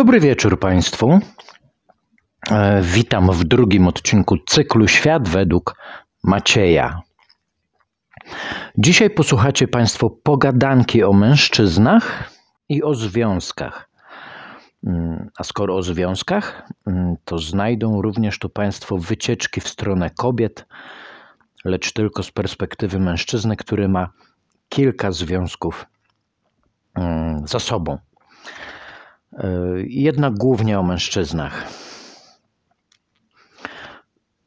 Dobry wieczór Państwu. E, witam w drugim odcinku cyklu Świat według Macieja. Dzisiaj posłuchacie Państwo pogadanki o mężczyznach i o związkach. Mm, a skoro o związkach, mm, to znajdą również tu Państwo wycieczki w stronę kobiet, lecz tylko z perspektywy mężczyzny, który ma kilka związków mm, za sobą. E, jednak głównie o mężczyznach.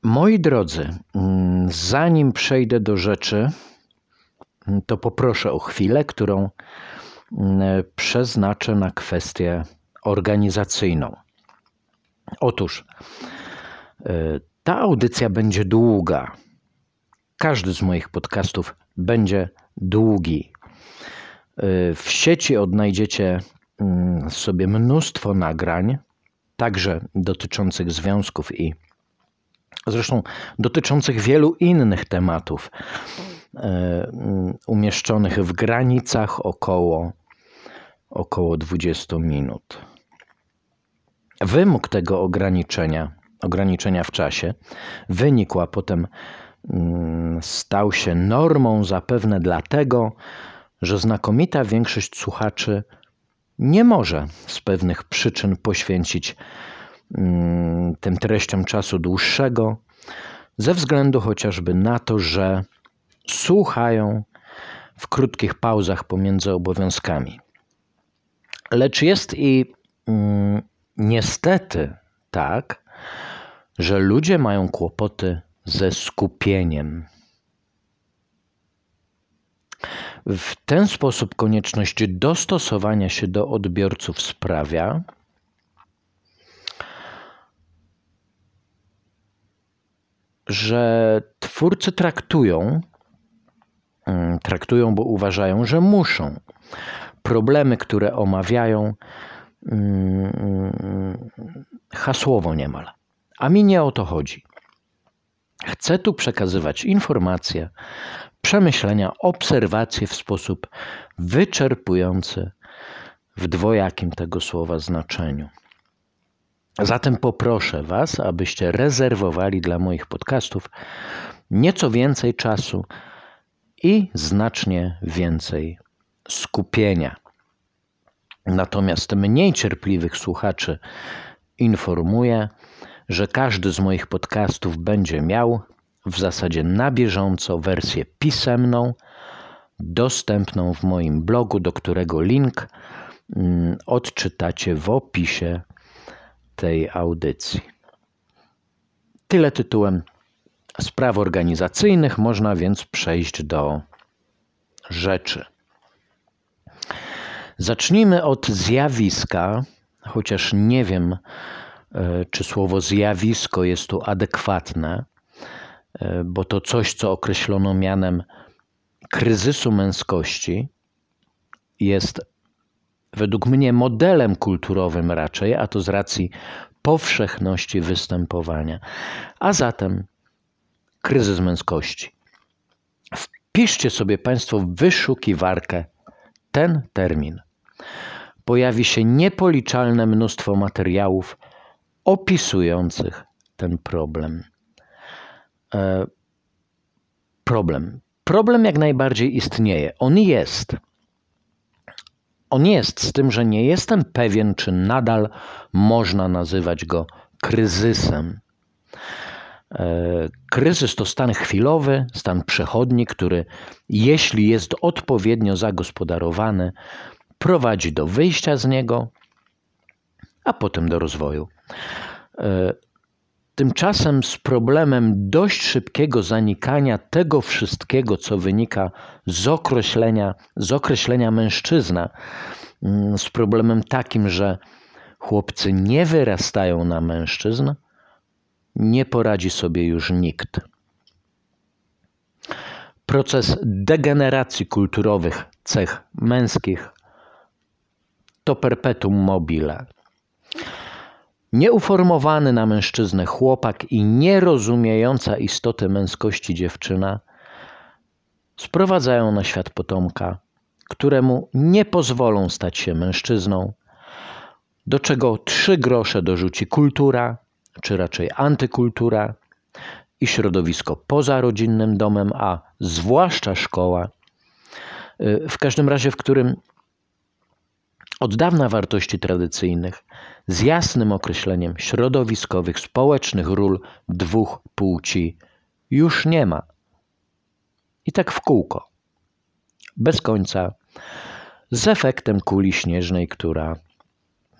Moi drodzy, mm, zanim przejdę do rzeczy, mm, to poproszę o chwilę, którą mm, przeznaczę na kwestię organizacyjną. Otóż e, ta audycja będzie długa. Każdy z moich podcastów będzie długi. E, w sieci odnajdziecie sobie mnóstwo nagrań, także dotyczących związków i zresztą dotyczących wielu innych tematów, e, mm, umieszczonych w granicach około, około 20 minut. Wymóg tego ograniczenia, ograniczenia w czasie, wynikł, a potem mm, stał się normą zapewne dlatego, że znakomita większość słuchaczy nie może z pewnych przyczyn poświęcić mm, tym treściom czasu dłuższego, ze względu chociażby na to, że słuchają w krótkich pauzach pomiędzy obowiązkami. Lecz jest i mm, niestety tak, że ludzie mają kłopoty ze skupieniem. W ten sposób konieczność dostosowania się do odbiorców sprawia, że twórcy traktują, mm, traktują, bo uważają, że muszą. Problemy, które omawiają, mm, hasłowo niemal. A mi nie o to chodzi. Chcę tu przekazywać informacje, przemyślenia, obserwacje w sposób wyczerpujący w dwojakim tego słowa znaczeniu. Zatem poproszę Was, abyście rezerwowali dla moich podcastów nieco więcej czasu i znacznie więcej skupienia. Natomiast mniej cierpliwych słuchaczy informuję, że każdy z moich podcastów będzie miał w zasadzie na bieżąco wersję pisemną, dostępną w moim blogu, do którego link mm, odczytacie w opisie tej audycji. Tyle tytułem spraw organizacyjnych, można więc przejść do rzeczy. Zacznijmy od zjawiska, chociaż nie wiem, e, czy słowo zjawisko jest tu adekwatne. E, bo to coś, co określono mianem kryzysu męskości, jest według mnie modelem kulturowym raczej, a to z racji powszechności występowania. A zatem kryzys męskości. Wpiszcie sobie Państwo w wyszukiwarkę ten termin. Pojawi się niepoliczalne mnóstwo materiałów opisujących ten problem. E, problem. Problem jak najbardziej istnieje. On jest. On jest, z tym, że nie jestem pewien, czy nadal można nazywać go kryzysem. E, kryzys to stan chwilowy, stan przechodni, który, jeśli jest odpowiednio zagospodarowany, prowadzi do wyjścia z niego, a potem do rozwoju. Tymczasem z problemem dość szybkiego zanikania tego wszystkiego, co wynika z określenia, z określenia mężczyzna, mm, z problemem takim, że chłopcy nie wyrastają na mężczyzn, nie poradzi sobie już nikt. Proces degeneracji kulturowych cech męskich to perpetuum mobile. Nieuformowany na mężczyznę chłopak i nierozumiejąca istoty męskości dziewczyna sprowadzają na świat potomka, któremu nie pozwolą stać się mężczyzną, do czego trzy grosze dorzuci kultura, czy raczej antykultura i środowisko poza rodzinnym domem, a zwłaszcza szkoła, y, w każdym razie, w którym od dawna wartości tradycyjnych z jasnym określeniem środowiskowych, społecznych ról dwóch płci już nie ma. I tak w kółko, bez końca, z efektem kuli śnieżnej, która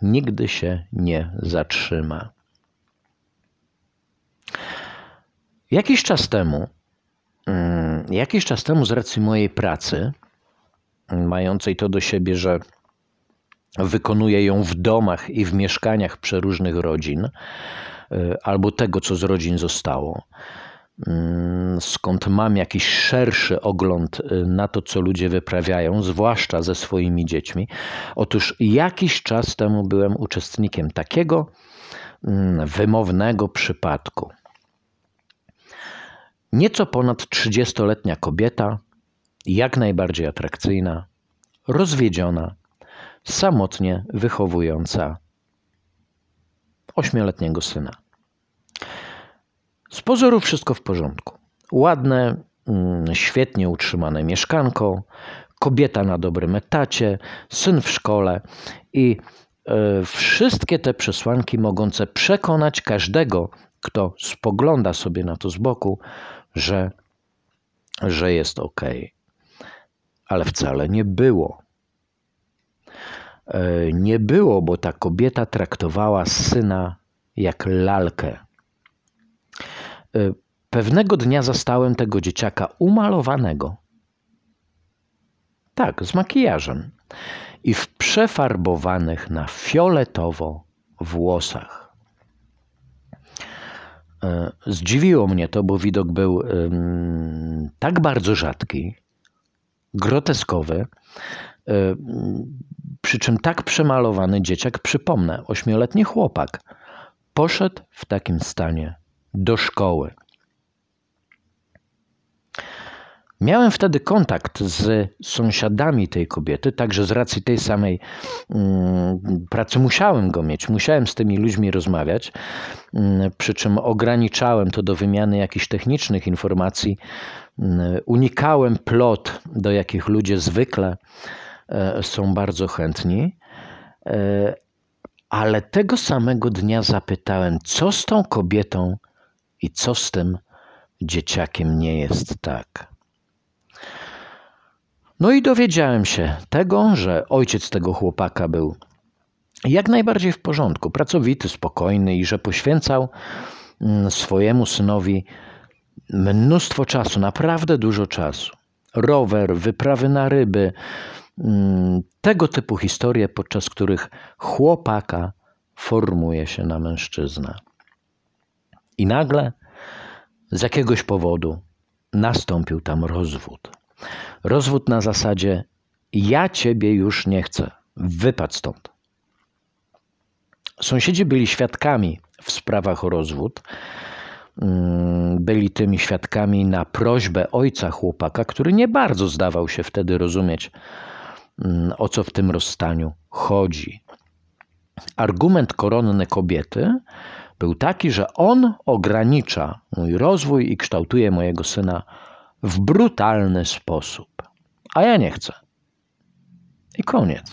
nigdy się nie zatrzyma. Jakiś czas temu, mm, jakiś czas temu z racji mojej pracy, mającej to do siebie, że wykonuję ją w domach i w mieszkaniach przeróżnych rodzin, y, albo tego, co z rodzin zostało, mm, skąd mam jakiś szerszy ogląd y, na to, co ludzie wyprawiają, zwłaszcza ze swoimi dziećmi. Otóż jakiś czas temu byłem uczestnikiem takiego mm, wymownego przypadku. Nieco ponad 30-letnia kobieta, jak najbardziej atrakcyjna, rozwiedziona, samotnie wychowująca ośmioletniego syna. Z pozoru wszystko w porządku. Ładne, mm, świetnie utrzymane mieszkanko, kobieta na dobrym etacie, syn w szkole i e, wszystkie te przesłanki mogące przekonać każdego, kto spogląda sobie na to z boku, że, że jest ok. Ale wcale nie było. E, nie było, bo ta kobieta traktowała syna jak lalkę. E, pewnego dnia zastałem tego dzieciaka umalowanego. Tak, z makijażem i w przefarbowanych na fioletowo włosach. E, zdziwiło mnie to, bo widok był tak bardzo rzadki, groteskowy, przy czym tak przemalowany dzieciak, przypomnę, ośmioletni chłopak, poszedł w takim stanie do szkoły. Miałem wtedy kontakt z sąsiadami tej kobiety, także z racji tej samej mm, pracy musiałem go mieć, musiałem z tymi ludźmi rozmawiać, mm, przy czym ograniczałem to do wymiany jakichś technicznych informacji, mm, unikałem plot, do jakich ludzie zwykle E, są bardzo chętni. E, ale tego samego dnia zapytałem, co z tą kobietą i co z tym dzieciakiem nie jest tak. No i dowiedziałem się tego, że ojciec tego chłopaka był jak najbardziej w porządku, pracowity, spokojny i że poświęcał mm, swojemu synowi mnóstwo czasu, naprawdę dużo czasu. Rower, wyprawy na ryby, tego typu historie, podczas których chłopaka formuje się na mężczyznę. I nagle z jakiegoś powodu nastąpił tam rozwód. Rozwód na zasadzie: Ja ciebie już nie chcę, wypadł stąd. Sąsiedzi byli świadkami w sprawach o rozwód. Mm, byli tymi świadkami na prośbę ojca chłopaka, który nie bardzo zdawał się wtedy rozumieć Mm, o co w tym rozstaniu chodzi. Argument koronny kobiety był taki, że on ogranicza mój rozwój i kształtuje mojego syna w brutalny sposób, a ja nie chcę. I koniec.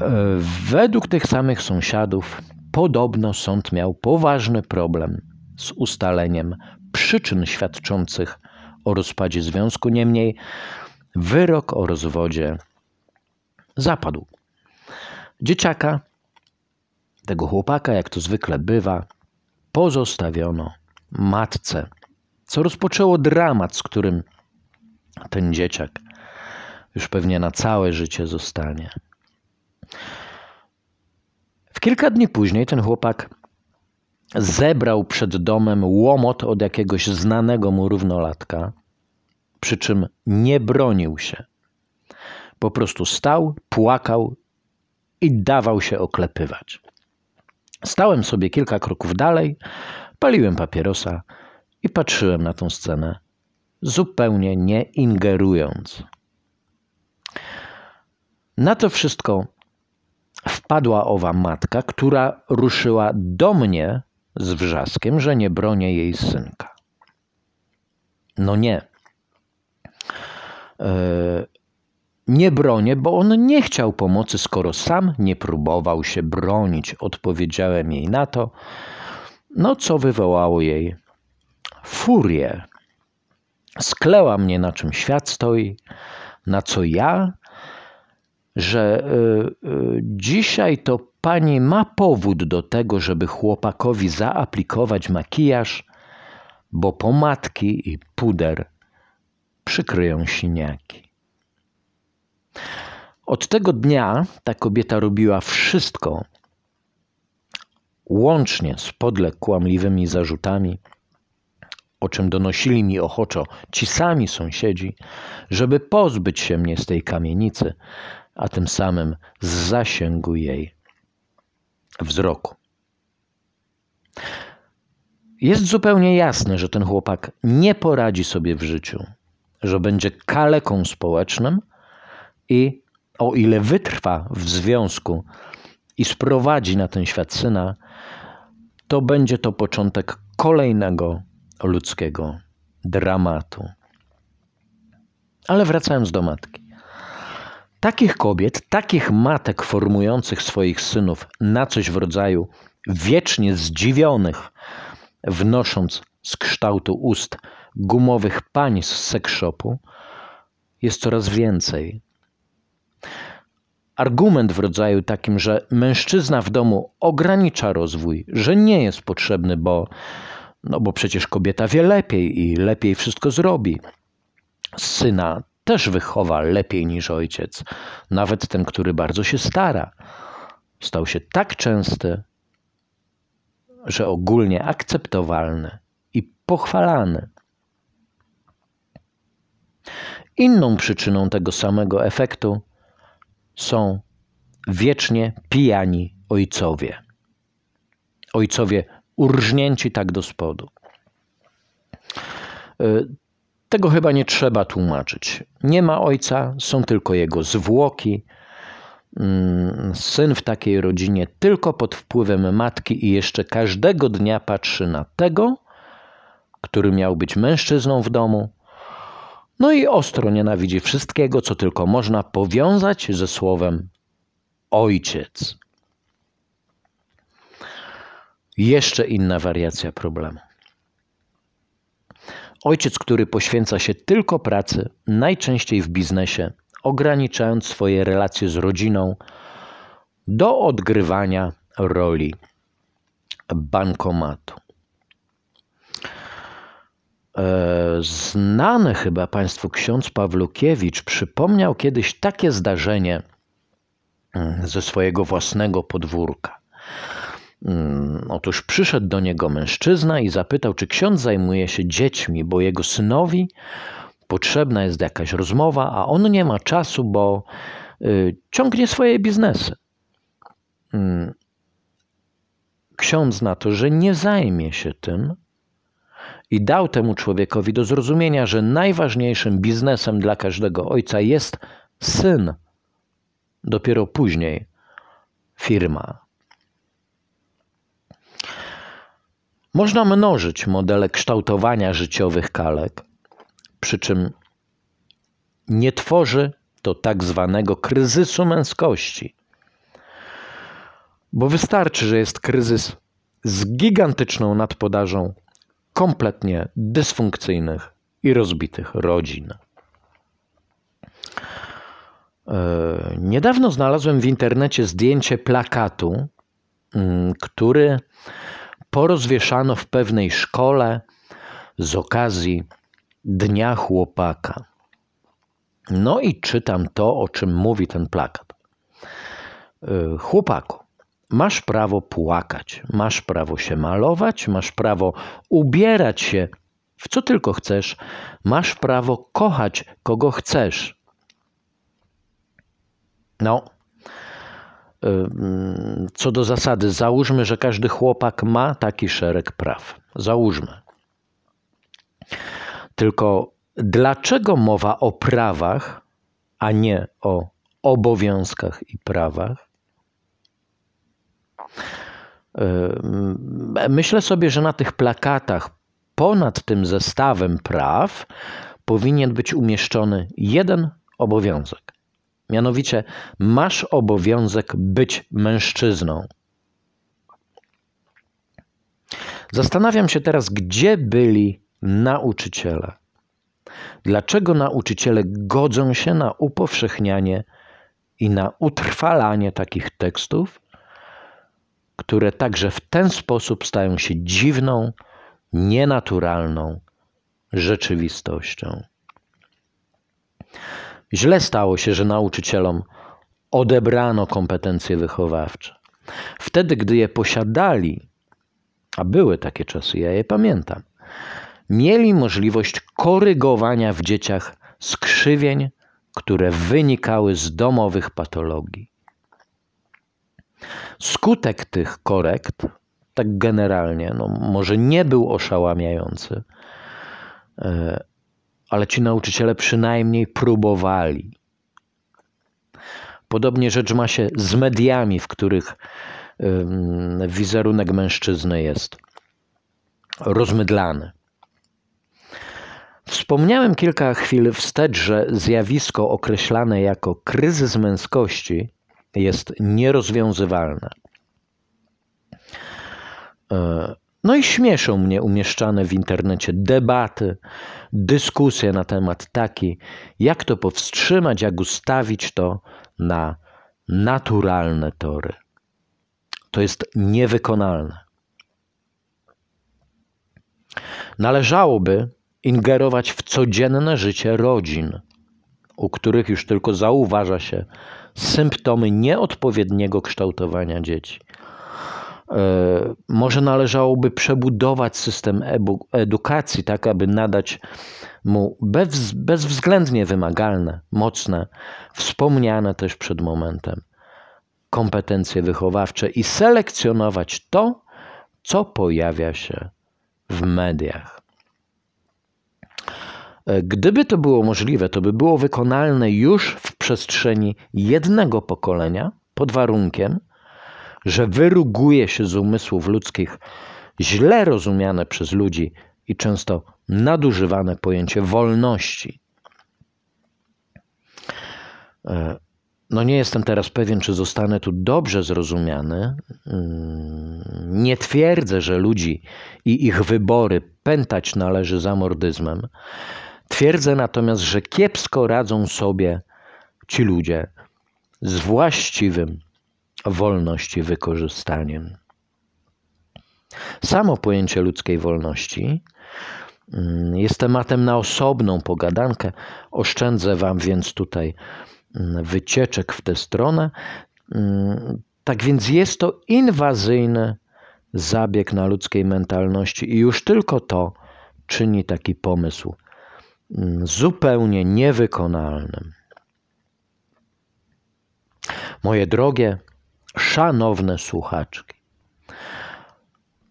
E, według tych samych sąsiadów, podobno sąd miał poważny problem z ustaleniem przyczyn świadczących o rozpadzie związku. Niemniej wyrok o rozwodzie zapadł. Dzieciaka, tego chłopaka, jak to zwykle bywa, pozostawiono matce, co rozpoczęło dramat, z którym ten dzieciak już pewnie na całe życie zostanie. W kilka dni później ten chłopak zebrał przed domem łomot od jakiegoś znanego mu równolatka przy czym nie bronił się. Po prostu stał, płakał i dawał się oklepywać. Stałem sobie kilka kroków dalej, paliłem papierosa i patrzyłem na tą scenę, zupełnie nie ingerując. Na to wszystko wpadła owa matka, która ruszyła do mnie z wrzaskiem, że nie bronię jej synka. No nie. E, nie bronię, bo on nie chciał pomocy, skoro sam nie próbował się bronić. Odpowiedziałem jej na to, no co wywołało jej furię. Skleła mnie, na czym świat stoi, na co ja, że y, y, dzisiaj to pani ma powód do tego, żeby chłopakowi zaaplikować makijaż, bo pomadki i puder przykryją siniaki. Od tego dnia ta kobieta robiła wszystko, łącznie z podle kłamliwymi zarzutami, o czym donosili mi ochoczo ci sami sąsiedzi, żeby pozbyć się mnie z tej kamienicy, a tym samym z zasięgu jej wzroku. Jest zupełnie jasne, że ten chłopak nie poradzi sobie w życiu, że będzie kaleką społecznym i o ile wytrwa w związku i sprowadzi na ten świat syna, to będzie to początek kolejnego ludzkiego dramatu. Ale wracając do matki. Takich kobiet, takich matek formujących swoich synów na coś w rodzaju wiecznie zdziwionych, wnosząc z kształtu ust gumowych pań z sekshopu, jest coraz więcej. Argument w rodzaju takim, że mężczyzna w domu ogranicza rozwój, że nie jest potrzebny, bo, no bo przecież kobieta wie lepiej i lepiej wszystko zrobi. Syna też wychowa lepiej niż ojciec, nawet ten, który bardzo się stara. Stał się tak częsty, że ogólnie akceptowalny pochwalany. Inną przyczyną tego samego efektu są wiecznie pijani ojcowie. Ojcowie urżnięci tak do spodu. Y, tego chyba nie trzeba tłumaczyć. Nie ma ojca, są tylko jego zwłoki. Mm, syn w takiej rodzinie tylko pod wpływem matki i jeszcze każdego dnia patrzy na tego, który miał być mężczyzną w domu. No i ostro nienawidzi wszystkiego, co tylko można powiązać ze słowem ojciec. Jeszcze inna wariacja problemu. Ojciec, który poświęca się tylko pracy, najczęściej w biznesie, ograniczając swoje relacje z rodziną do odgrywania roli bankomatu. E, znany chyba Państwu ksiądz Pawlukiewicz przypomniał kiedyś takie zdarzenie mm, ze swojego własnego podwórka. Mm, otóż przyszedł do niego mężczyzna i zapytał, czy ksiądz zajmuje się dziećmi, bo jego synowi potrzebna jest jakaś rozmowa, a on nie ma czasu, bo y, ciągnie swoje biznesy. Mm. Ksiądz na to, że nie zajmie się tym i dał temu człowiekowi do zrozumienia, że najważniejszym biznesem dla każdego ojca jest syn. Dopiero później firma, Można mnożyć modele kształtowania życiowych kalek, przy czym nie tworzy to tak zwanego kryzysu męskości. Bo wystarczy, że jest kryzys z gigantyczną nadpodażą kompletnie dysfunkcyjnych i rozbitych rodzin. E, niedawno znalazłem w internecie zdjęcie plakatu, mm, który porozwieszano w pewnej szkole z okazji Dnia Chłopaka. No i czytam to, o czym mówi ten plakat. Y, chłopaku, masz prawo płakać, masz prawo się malować, masz prawo ubierać się w co tylko chcesz, masz prawo kochać kogo chcesz. No, co do zasady, załóżmy, że każdy chłopak ma taki szereg praw. Załóżmy. Tylko dlaczego mowa o prawach, a nie o obowiązkach i prawach? Myślę sobie, że na tych plakatach ponad tym zestawem praw powinien być umieszczony jeden obowiązek. Mianowicie, masz obowiązek być mężczyzną. Zastanawiam się teraz, gdzie byli nauczyciele. Dlaczego nauczyciele godzą się na upowszechnianie i na utrwalanie takich tekstów, które także w ten sposób stają się dziwną, nienaturalną rzeczywistością? Źle stało się, że nauczycielom odebrano kompetencje wychowawcze. Wtedy, gdy je posiadali, a były takie czasy, ja je pamiętam, mieli możliwość korygowania w dzieciach skrzywień, które wynikały z domowych patologii. Skutek tych korekt, tak generalnie, no może nie był oszałamiający, e, ale ci nauczyciele przynajmniej próbowali. Podobnie rzecz ma się z mediami, w których wizerunek mężczyzny jest rozmydlany. Wspomniałem kilka chwil wstecz, że zjawisko określane jako kryzys męskości jest nierozwiązywalne. E, no i śmieszą mnie umieszczane w internecie debaty, dyskusje na temat taki, jak to powstrzymać, jak ustawić to na naturalne tory. To jest niewykonalne. Należałoby ingerować w codzienne życie rodzin, u których już tylko zauważa się symptomy nieodpowiedniego kształtowania dzieci. E, może należałoby przebudować system edukacji, tak aby nadać mu bez, bezwzględnie wymagalne, mocne, wspomniane też przed momentem kompetencje wychowawcze i selekcjonować to, co pojawia się w mediach. E, gdyby to było możliwe, to by było wykonalne już w przestrzeni jednego pokolenia, pod warunkiem, że wyruguje się z umysłów ludzkich źle rozumiane przez ludzi i często nadużywane pojęcie wolności. E, no nie jestem teraz pewien, czy zostanę tu dobrze zrozumiany. Mm, nie twierdzę, że ludzi i ich wybory pętać należy za mordyzmem. Twierdzę natomiast, że kiepsko radzą sobie ci ludzie z właściwym wolności wykorzystaniem. Samo pojęcie ludzkiej wolności mm, jest tematem na osobną pogadankę. Oszczędzę Wam więc tutaj mm, wycieczek w tę stronę. Mm, tak więc jest to inwazyjny zabieg na ludzkiej mentalności i już tylko to czyni taki pomysł zupełnie niewykonalnym. Moje drogie, szanowne słuchaczki,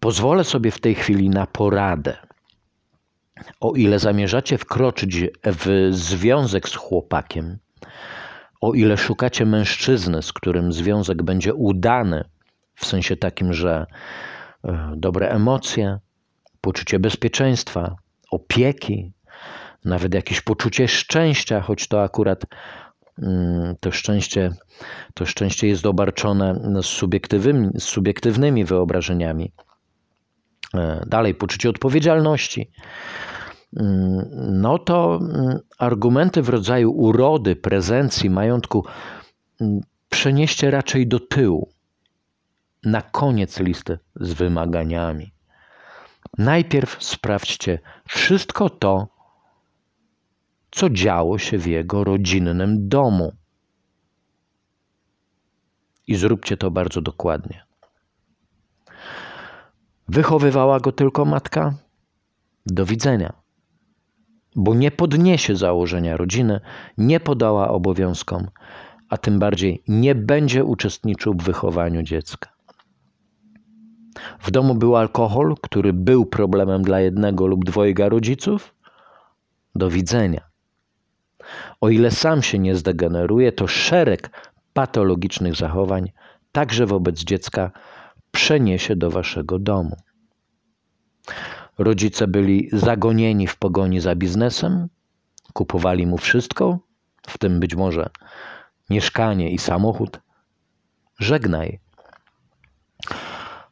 pozwolę sobie w tej chwili na poradę. O ile zamierzacie wkroczyć w związek z chłopakiem, o ile szukacie mężczyzny, z którym związek będzie udany, w sensie takim, że e, dobre emocje, poczucie bezpieczeństwa, opieki, nawet jakieś poczucie szczęścia, choć to akurat mm, to szczęście, to szczęście jest obarczone z subiektywnymi wyobrażeniami. E, dalej, poczucie odpowiedzialności. Mm, no to mm, argumenty w rodzaju urody, prezencji, majątku przenieście raczej do tyłu, na koniec listy z wymaganiami. Najpierw sprawdźcie wszystko to, co działo się w jego rodzinnym domu. I zróbcie to bardzo dokładnie. Wychowywała go tylko matka? Do widzenia. Bo nie podniesie założenia rodziny, nie podała obowiązkom, a tym bardziej nie będzie uczestniczył w wychowaniu dziecka. W domu był alkohol, który był problemem dla jednego lub dwojga rodziców? Do widzenia. O ile sam się nie zdegeneruje, to szereg patologicznych zachowań, także wobec dziecka, przeniesie do waszego domu. Rodzice byli zagonieni w pogoni za biznesem, kupowali mu wszystko, w tym być może mieszkanie i samochód. Żegnaj,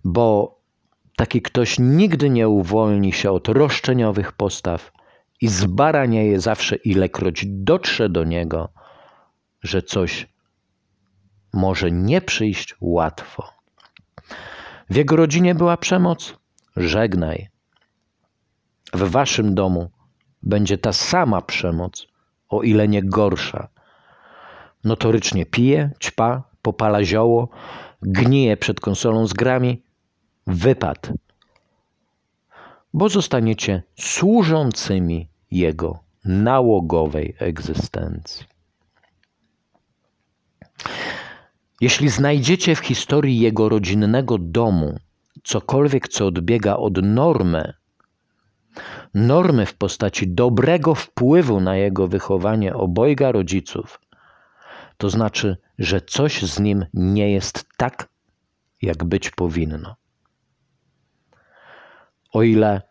bo taki ktoś nigdy nie uwolni się od roszczeniowych postaw i zbaranieje zawsze, ilekroć dotrze do niego, że coś może nie przyjść łatwo. W jego rodzinie była przemoc? Żegnaj. W waszym domu będzie ta sama przemoc, o ile nie gorsza. Notorycznie pije, ćpa, popala zioło, gnije przed konsolą z grami. Wypad. Bo zostaniecie służącymi jego nałogowej egzystencji. Jeśli znajdziecie w historii jego rodzinnego domu cokolwiek, co odbiega od normy, normy w postaci dobrego wpływu na jego wychowanie obojga rodziców, to znaczy, że coś z nim nie jest tak, jak być powinno. O ile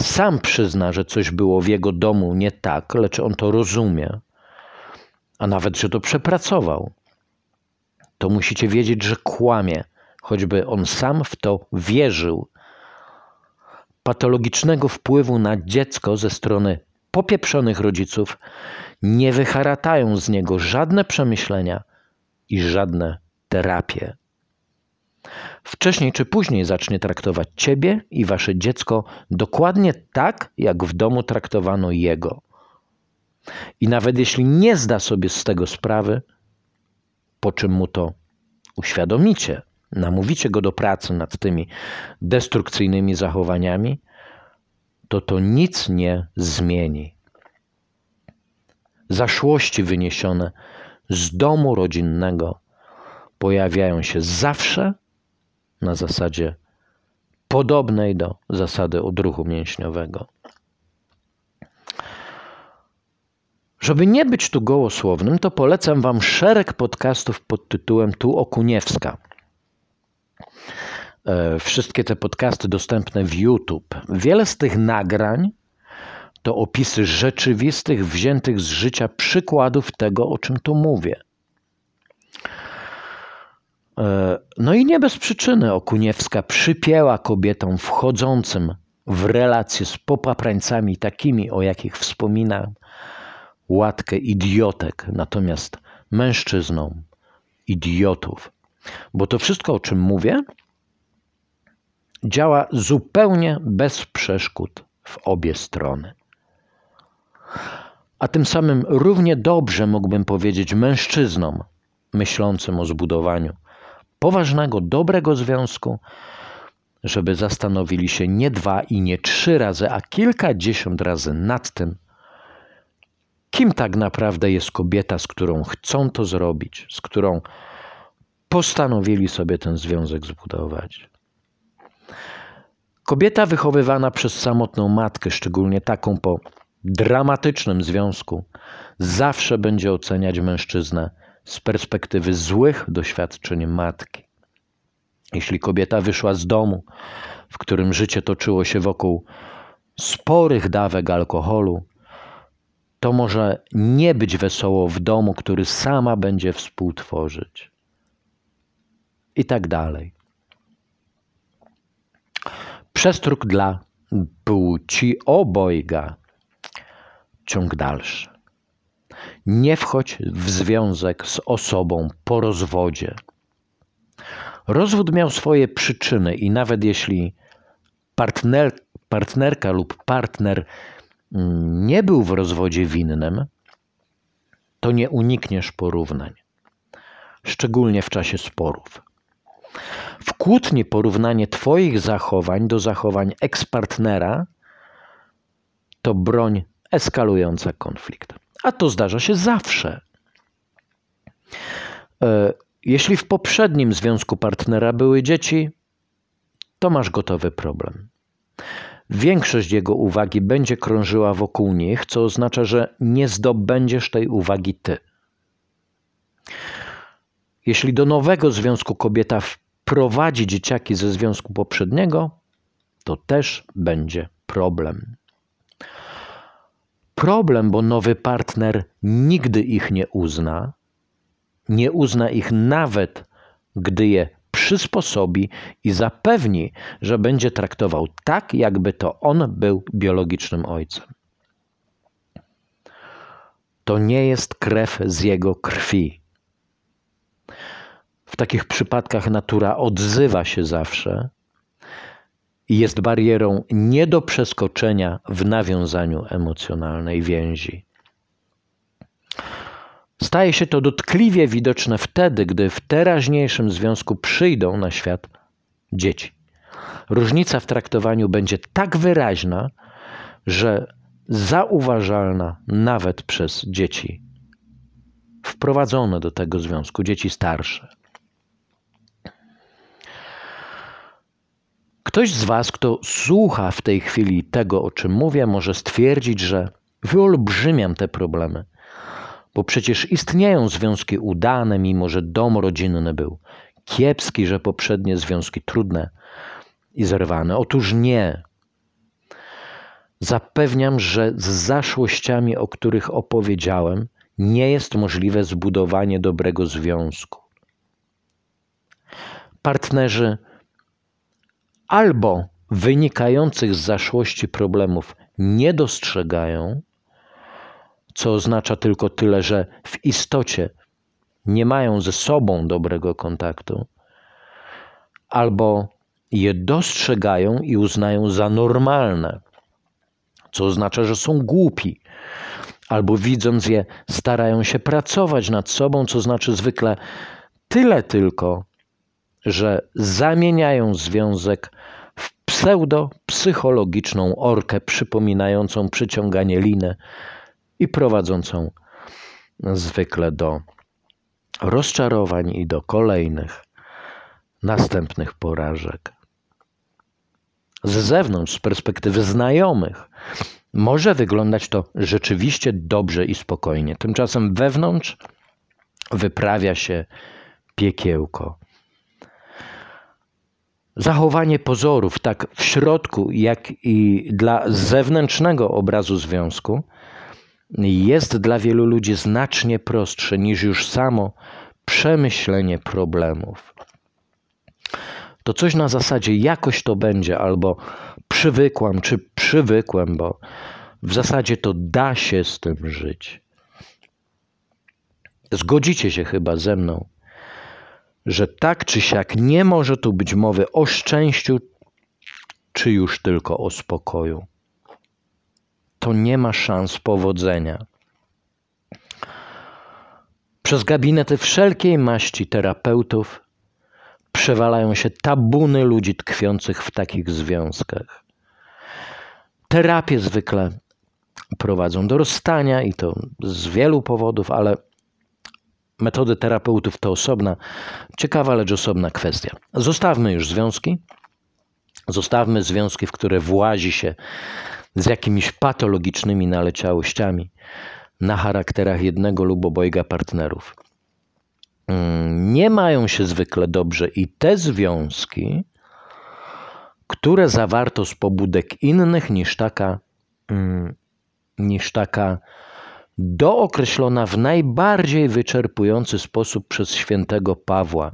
sam przyzna, że coś było w jego domu nie tak, lecz on to rozumie, a nawet, że to przepracował, to musicie wiedzieć, że kłamie, choćby on sam w to wierzył. Patologicznego wpływu na dziecko ze strony popieprzonych rodziców nie wyharatają z niego żadne przemyślenia i żadne terapie. Wcześniej czy później zacznie traktować ciebie i wasze dziecko dokładnie tak, jak w domu traktowano jego. I nawet jeśli nie zda sobie z tego sprawy, po czym mu to uświadomicie, namówicie go do pracy nad tymi destrukcyjnymi zachowaniami, to to nic nie zmieni. Zaszłości wyniesione z domu rodzinnego pojawiają się zawsze na zasadzie podobnej do zasady odruchu mięśniowego. Żeby nie być tu gołosłownym, to polecam Wam szereg podcastów pod tytułem Tu Okuniewska. E, wszystkie te podcasty dostępne w YouTube. Wiele z tych nagrań to opisy rzeczywistych, wziętych z życia przykładów tego, o czym tu mówię. E, no i nie bez przyczyny Okuniewska przypięła kobietom wchodzącym w relacje z popaprańcami takimi, o jakich wspominam, łatkę idiotek, natomiast mężczyznom idiotów. Bo to wszystko, o czym mówię, działa zupełnie bez przeszkód w obie strony. A tym samym równie dobrze mógłbym powiedzieć mężczyznom myślącym o zbudowaniu poważnego, dobrego związku, żeby zastanowili się nie dwa i nie trzy razy, a kilkadziesiąt razy nad tym, kim tak naprawdę jest kobieta, z którą chcą to zrobić, z którą postanowili sobie ten związek zbudować. Kobieta wychowywana przez samotną matkę, szczególnie taką po dramatycznym związku, zawsze będzie oceniać mężczyznę z perspektywy złych doświadczeń matki. Jeśli kobieta wyszła z domu, w którym życie toczyło się wokół sporych dawek alkoholu, to może nie być wesoło w domu, który sama będzie współtworzyć. I tak dalej. Przestróg dla płci obojga. Ciąg dalszy. Nie wchodź w związek z osobą po rozwodzie. Rozwód miał swoje przyczyny i nawet jeśli partner, partnerka lub partner nie był w rozwodzie winnym, to nie unikniesz porównań, szczególnie w czasie sporów. W kłótni porównanie Twoich zachowań do zachowań ekspartnera to broń eskalująca konflikt. A to zdarza się zawsze. E, jeśli w poprzednim związku partnera były dzieci, to masz gotowy problem. Większość jego uwagi będzie krążyła wokół nich, co oznacza, że nie zdobędziesz tej uwagi ty. Jeśli do nowego związku kobieta wyprowadzi dzieciaki ze związku poprzedniego, to też będzie problem. Problem, bo nowy partner nigdy ich nie uzna, nie uzna ich nawet, gdy je przysposobi i zapewni, że będzie traktował tak, jakby to on był biologicznym ojcem. To nie jest krew z jego krwi. W takich przypadkach natura odzywa się zawsze jest barierą nie do przeskoczenia w nawiązaniu emocjonalnej więzi. Staje się to dotkliwie widoczne wtedy, gdy w teraźniejszym związku przyjdą na świat dzieci. Różnica w traktowaniu będzie tak wyraźna, że zauważalna nawet przez dzieci wprowadzone do tego związku, dzieci starsze. Ktoś z Was, kto słucha w tej chwili tego, o czym mówię, może stwierdzić, że wyolbrzymiam te problemy, bo przecież istnieją związki udane, mimo że dom rodzinny był kiepski, że poprzednie związki trudne i zerwane. Otóż nie. Zapewniam, że z zaszłościami, o których opowiedziałem, nie jest możliwe zbudowanie dobrego związku. Partnerzy albo wynikających z zaszłości problemów nie dostrzegają, co oznacza tylko tyle, że w istocie nie mają ze sobą dobrego kontaktu, albo je dostrzegają i uznają za normalne, co oznacza, że są głupi, albo widząc je, starają się pracować nad sobą, co znaczy zwykle tyle tylko, że zamieniają związek w pseudo-psychologiczną orkę przypominającą przyciąganie liny i prowadzącą zwykle do rozczarowań i do kolejnych następnych porażek. Z zewnątrz, z perspektywy znajomych, może wyglądać to rzeczywiście dobrze i spokojnie. Tymczasem wewnątrz wyprawia się piekiełko. Zachowanie pozorów, tak w środku, jak i dla zewnętrznego obrazu związku, jest dla wielu ludzi znacznie prostsze niż już samo przemyślenie problemów. To coś na zasadzie jakoś to będzie, albo przywykłam, czy przywykłem, bo w zasadzie to da się z tym żyć. Zgodzicie się chyba ze mną, że tak czy siak nie może tu być mowy o szczęściu, czy już tylko o spokoju. To nie ma szans powodzenia. Przez gabinety wszelkiej maści terapeutów przewalają się tabuny ludzi tkwiących w takich związkach. Terapie zwykle prowadzą do rozstania i to z wielu powodów, ale metody terapeutów to osobna, ciekawa, lecz osobna kwestia. Zostawmy już związki. Zostawmy związki, w które włazi się z jakimiś patologicznymi naleciałościami na charakterach jednego lub obojga partnerów. Mm, nie mają się zwykle dobrze i te związki, które zawarto z pobudek innych niż taka, mm, niż taka dookreślona w najbardziej wyczerpujący sposób przez świętego Pawła,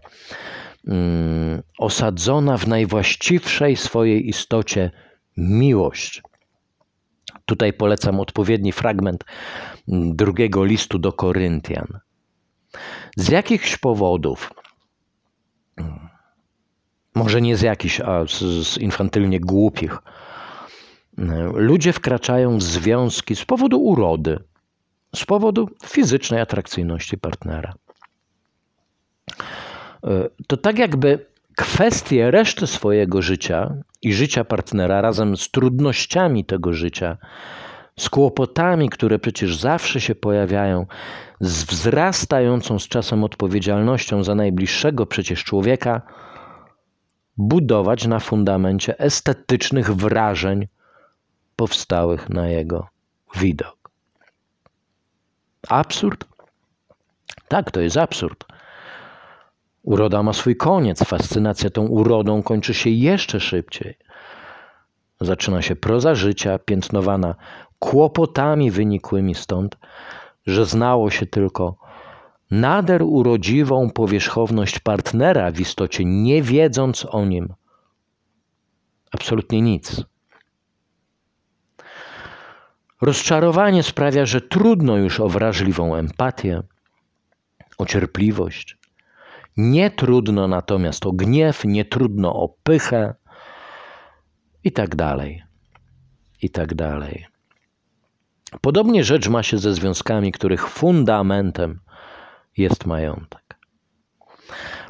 mm, osadzona w najwłaściwszej swojej istocie miłość. Tutaj polecam odpowiedni fragment drugiego listu do Koryntian. Z jakichś powodów, może nie z jakichś, a z, z infantylnie głupich, ludzie wkraczają w związki z powodu urody, z powodu fizycznej atrakcyjności partnera. To tak jakby kwestie reszty swojego życia i życia partnera razem z trudnościami tego życia, z kłopotami, które przecież zawsze się pojawiają, z wzrastającą z czasem odpowiedzialnością za najbliższego przecież człowieka, budować na fundamencie estetycznych wrażeń powstałych na jego widok. Absurd? Tak, to jest absurd. Uroda ma swój koniec, fascynacja tą urodą kończy się jeszcze szybciej. Zaczyna się proza życia, piętnowana kłopotami wynikłymi stąd, że znało się tylko nader urodziwą powierzchowność partnera, w istocie nie wiedząc o nim absolutnie nic. Rozczarowanie sprawia, że trudno już o wrażliwą empatię, o cierpliwość. Nie trudno natomiast o gniew, nie trudno o pychę i tak dalej. I tak dalej. Podobnie rzecz ma się ze związkami, których fundamentem jest majątek.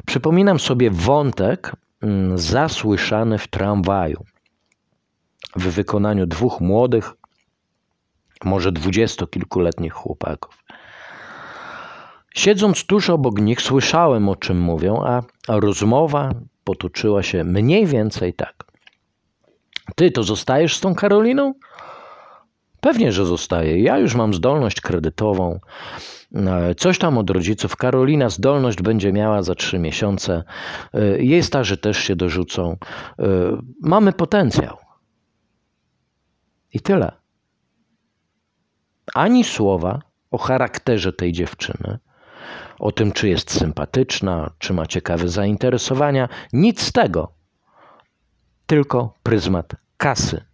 Przypominam sobie wątek mm, zasłyszany w tramwaju w wykonaniu dwóch młodych, może dwudziestokilkuletnich chłopaków. Siedząc tuż obok nich, słyszałem o czym mówią, a rozmowa potoczyła się mniej więcej tak. Ty to zostajesz z tą Karoliną? Pewnie, że zostaje. Ja już mam zdolność kredytową. E, coś tam od rodziców. Karolina zdolność będzie miała za trzy miesiące. E, jej starzy też się dorzucą. E, mamy potencjał. I tyle. Ani słowa o charakterze tej dziewczyny, o tym, czy jest sympatyczna, czy ma ciekawe zainteresowania. Nic z tego. Tylko pryzmat kasy.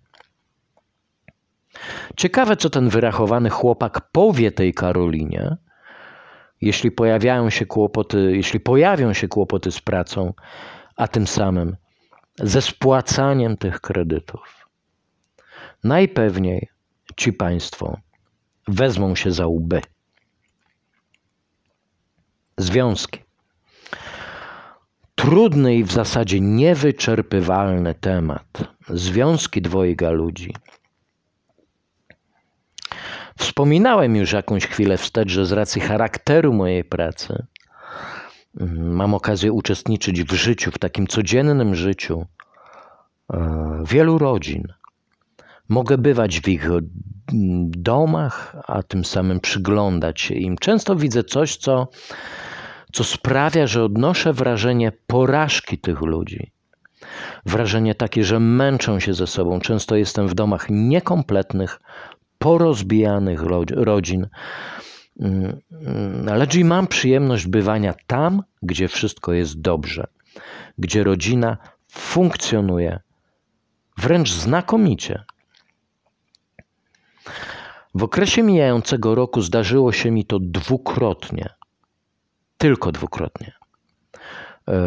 Ciekawe, co ten wyrachowany chłopak powie tej Karolinie, jeśli pojawiają się kłopoty, jeśli pojawią się kłopoty z pracą, a tym samym ze spłacaniem tych kredytów. Najpewniej ci państwo wezmą się za łby. Związki. Trudny i w zasadzie niewyczerpywalny temat. Związki dwojga ludzi. Wspominałem już jakąś chwilę wstecz, że z racji charakteru mojej pracy mm, mam okazję uczestniczyć w życiu, w takim codziennym życiu e, wielu rodzin. Mogę bywać w ich domach, a tym samym przyglądać się im. Często widzę coś, co, co sprawia, że odnoszę wrażenie porażki tych ludzi. Wrażenie takie, że męczą się ze sobą. Często jestem w domach niekompletnych, porozbijanych rodzin. Mm, lecz i mam przyjemność bywania tam, gdzie wszystko jest dobrze, gdzie rodzina funkcjonuje wręcz znakomicie. W okresie mijającego roku zdarzyło się mi to dwukrotnie. Tylko dwukrotnie. E,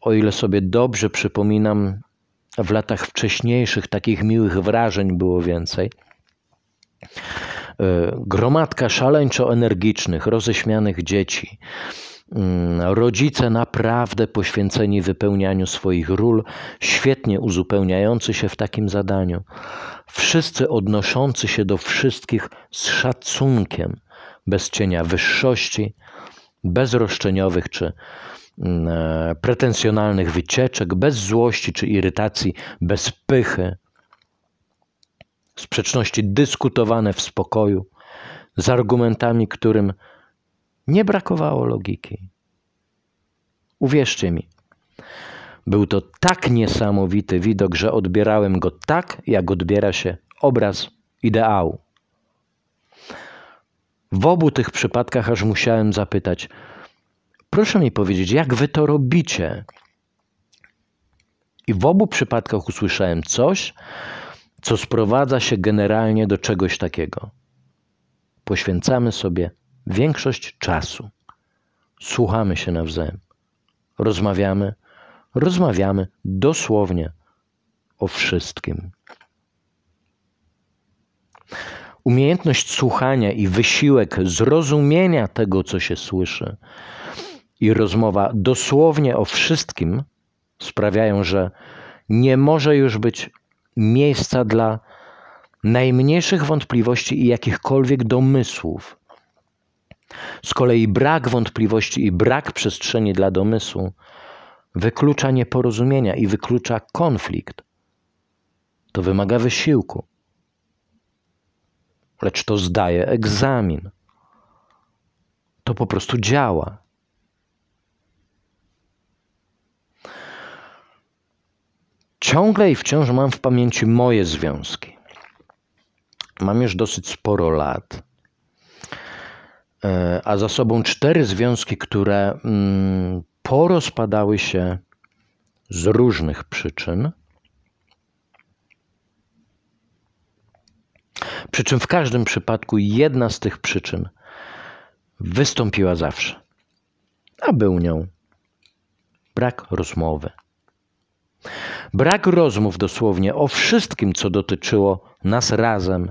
o ile sobie dobrze przypominam, w latach wcześniejszych takich miłych wrażeń było więcej. E, gromadka szaleńczo energicznych, roześmianych dzieci, rodzice naprawdę poświęceni wypełnianiu swoich ról, świetnie uzupełniający się w takim zadaniu, wszyscy odnoszący się do wszystkich z szacunkiem, bez cienia wyższości, bez roszczeniowych czy mm, e, pretensjonalnych wycieczek, bez złości czy irytacji, bez pychy, sprzeczności dyskutowane w spokoju, z argumentami, którym nie brakowało logiki. Uwierzcie mi, był to tak niesamowity widok, że odbierałem go tak, jak odbiera się obraz ideału. W obu tych przypadkach aż musiałem zapytać: Proszę mi powiedzieć, jak wy to robicie? I w obu przypadkach usłyszałem coś, co sprowadza się generalnie do czegoś takiego. Poświęcamy sobie większość czasu, słuchamy się nawzajem, rozmawiamy, rozmawiamy dosłownie o wszystkim. Umiejętność słuchania i wysiłek zrozumienia tego, co się słyszy, i rozmowa dosłownie o wszystkim sprawiają, że nie może już być miejsca dla najmniejszych wątpliwości i jakichkolwiek domysłów. Z kolei brak wątpliwości i brak przestrzeni dla domysłu wyklucza nieporozumienia i wyklucza konflikt. To wymaga wysiłku, lecz to zdaje egzamin. To po prostu działa. Ciągle i wciąż mam w pamięci moje związki. Mam już dosyć sporo lat a za sobą cztery związki, które mm, porozpadały się z różnych przyczyn. Przy czym w każdym przypadku jedna z tych przyczyn wystąpiła zawsze, a był nią brak rozmowy. Brak rozmów dosłownie o wszystkim, co dotyczyło nas razem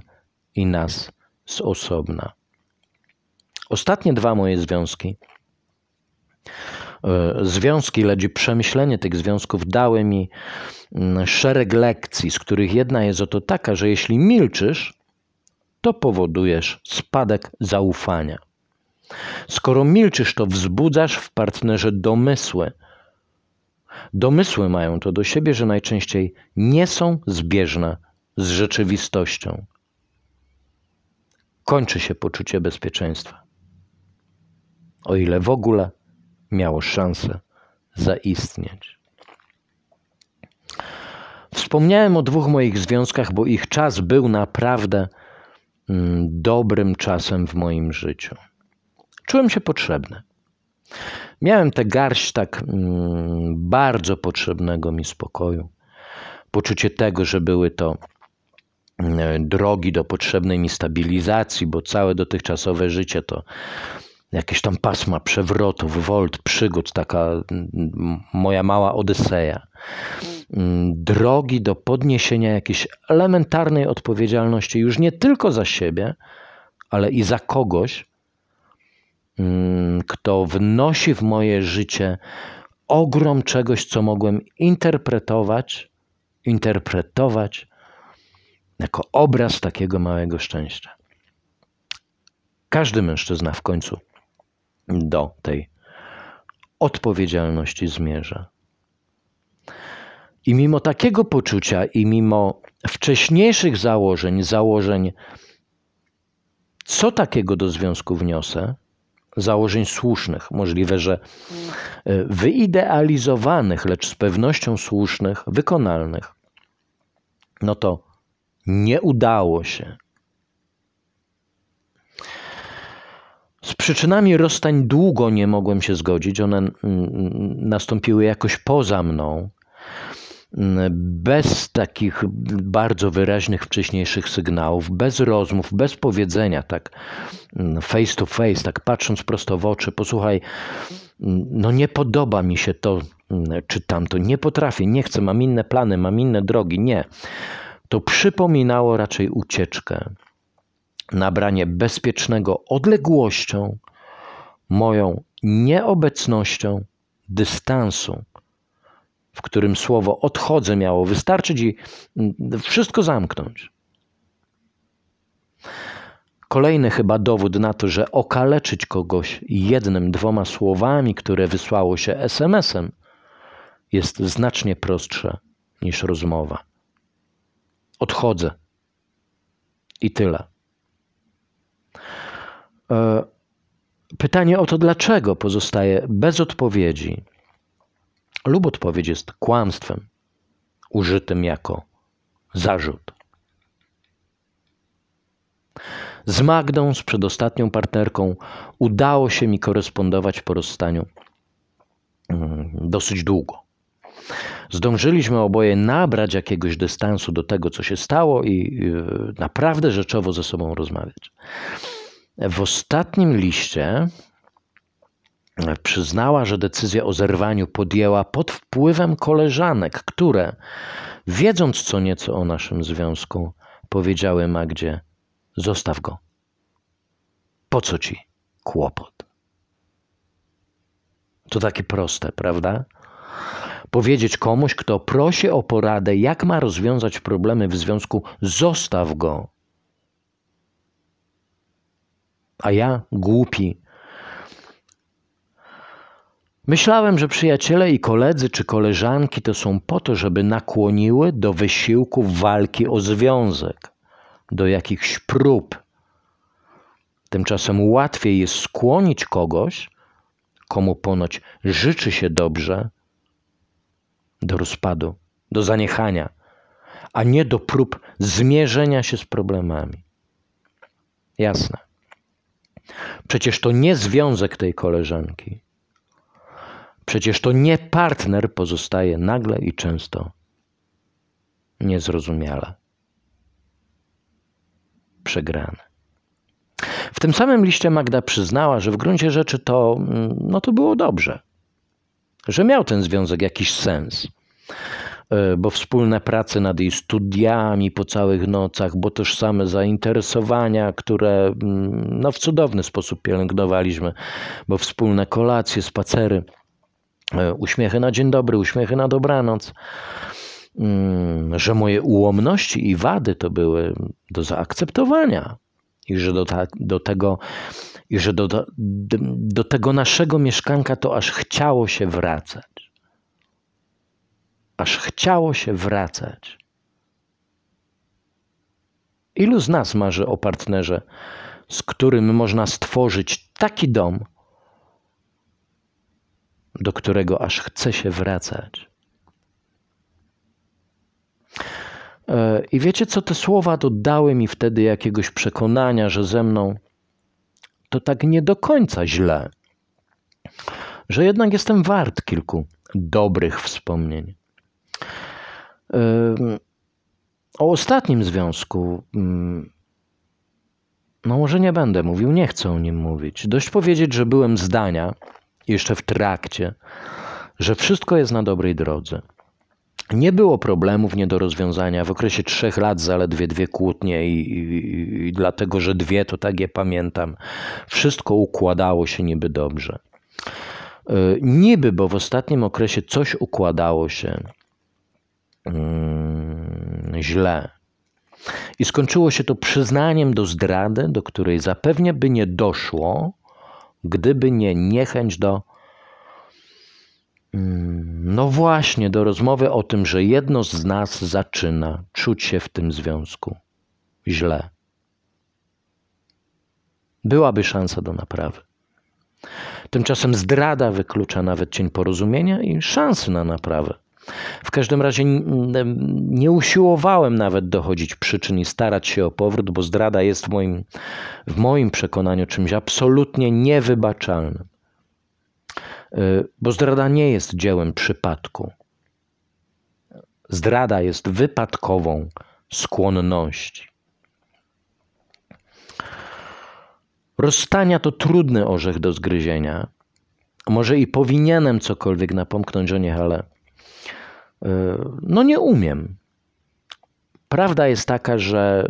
i nas z osobna. Ostatnie dwa moje związki, e, związki, lecz przemyślenie tych związków dały mi mm, szereg lekcji, z których jedna jest oto taka, że jeśli milczysz, to powodujesz spadek zaufania. Skoro milczysz, to wzbudzasz w partnerze domysły. Domysły mają to do siebie, że najczęściej nie są zbieżne z rzeczywistością. Kończy się poczucie bezpieczeństwa. O ile w ogóle miało szansę zaistnieć. Wspomniałem o dwóch moich związkach, bo ich czas był naprawdę mm, dobrym czasem w moim życiu. Czułem się potrzebny. Miałem tę garść tak mm, bardzo potrzebnego mi spokoju, poczucie tego, że były to mm, drogi do potrzebnej mi stabilizacji, bo całe dotychczasowe życie to jakieś tam pasma przewrotów, wolt, przygód, taka mm, moja mała odyseja. Drogi do podniesienia jakiejś elementarnej odpowiedzialności już nie tylko za siebie, ale i za kogoś, Mm, kto wnosi w moje życie ogrom czegoś, co mogłem interpretować, interpretować jako obraz takiego małego szczęścia. Każdy mężczyzna w końcu do tej odpowiedzialności zmierza. I mimo takiego poczucia, i mimo wcześniejszych założeń, założeń, co takiego do związku wniosę, założeń słusznych, możliwe, że e, wyidealizowanych, lecz z pewnością słusznych, wykonalnych, no to nie udało się. Z przyczynami rozstań długo nie mogłem się zgodzić. One nastąpiły jakoś poza mną bez takich bardzo wyraźnych wcześniejszych sygnałów, bez rozmów, bez powiedzenia, tak mm, face to face, tak patrząc prosto w oczy, posłuchaj, mm, no nie podoba mi się to mm, czy tamto, nie potrafię, nie chcę, mam inne plany, mam inne drogi, nie. To przypominało raczej ucieczkę, nabranie bezpiecznego odległością, moją nieobecnością, dystansu w którym słowo odchodzę miało wystarczyć i mm, wszystko zamknąć. Kolejny chyba dowód na to, że okaleczyć kogoś jednym, dwoma słowami, które wysłało się SMS-em, jest znacznie prostsze niż rozmowa. Odchodzę. I tyle. E, pytanie o to, dlaczego pozostaje bez odpowiedzi lub odpowiedź jest kłamstwem użytym jako zarzut. Z Magdą, z przedostatnią partnerką, udało się mi korespondować po rozstaniu mm, dosyć długo. Zdążyliśmy oboje nabrać jakiegoś dystansu do tego, co się stało, i y, naprawdę rzeczowo ze sobą rozmawiać. W ostatnim liście przyznała, że decyzję o zerwaniu podjęła pod wpływem koleżanek, które, wiedząc co nieco o naszym związku, powiedziały Magdzie: Zostaw go. Po co ci kłopot? To takie proste, prawda? Powiedzieć komuś, kto prosi o poradę, jak ma rozwiązać problemy w związku, zostaw go. A ja, głupi, Myślałem, że przyjaciele i koledzy czy koleżanki to są po to, żeby nakłoniły do wysiłku walki o związek, do jakichś prób. Tymczasem łatwiej jest skłonić kogoś, komu ponoć życzy się dobrze, do rozpadu, do zaniechania, a nie do prób zmierzenia się z problemami. Jasne. Przecież to nie związek tej koleżanki. Przecież to nie partner pozostaje nagle i często niezrozumiale przegrany. W tym samym liście Magda przyznała, że w gruncie rzeczy to, mm, no to było dobrze, że miał ten związek jakiś sens bo wspólne prace nad jej studiami po całych nocach, bo tożsame zainteresowania, które mm, no, w cudowny sposób pielęgnowaliśmy, bo wspólne kolacje, spacery, e, uśmiechy na dzień dobry, uśmiechy na dobranoc, mm, że moje ułomności i wady to były do zaakceptowania i że do, ta, do tego i że do, do, do tego naszego mieszkanka to aż chciało się wracać. Aż chciało się wracać. Ilu z nas marzy o partnerze, z którym można stworzyć taki dom, do którego aż chce się wracać? E, I wiecie co, te słowa dodały mi wtedy jakiegoś przekonania, że ze mną to tak nie do końca źle, że jednak jestem wart kilku dobrych wspomnień. O ostatnim związku, no może nie będę mówił, nie chcę o nim mówić. Dość powiedzieć, że byłem zdania, jeszcze w trakcie, że wszystko jest na dobrej drodze. Nie było problemów nie do rozwiązania. W okresie trzech lat zaledwie dwie kłótnie i, i, i, dlatego, że dwie, to tak je pamiętam. Wszystko układało się niby dobrze. E, niby, bo w ostatnim okresie coś układało się źle. I skończyło się to przyznaniem do zdrady, do której zapewne by nie doszło, gdyby nie niechęć do Mm, no właśnie, do rozmowy o tym, że jedno z nas zaczyna czuć się w tym związku źle. Byłaby szansa do naprawy. Tymczasem zdrada wyklucza nawet cień porozumienia i szansy na naprawę. W każdym razie nie usiłowałem nawet dochodzić przyczyn i starać się o powrót, bo zdrada jest w moim, w moim przekonaniu czymś absolutnie niewybaczalnym. Y, bo zdrada nie jest dziełem przypadku. Zdrada jest wypadkową skłonności. Rozstania to trudny orzech do zgryzienia. Może i powinienem cokolwiek napomknąć o nich, ale no nie umiem. Prawda jest taka, że,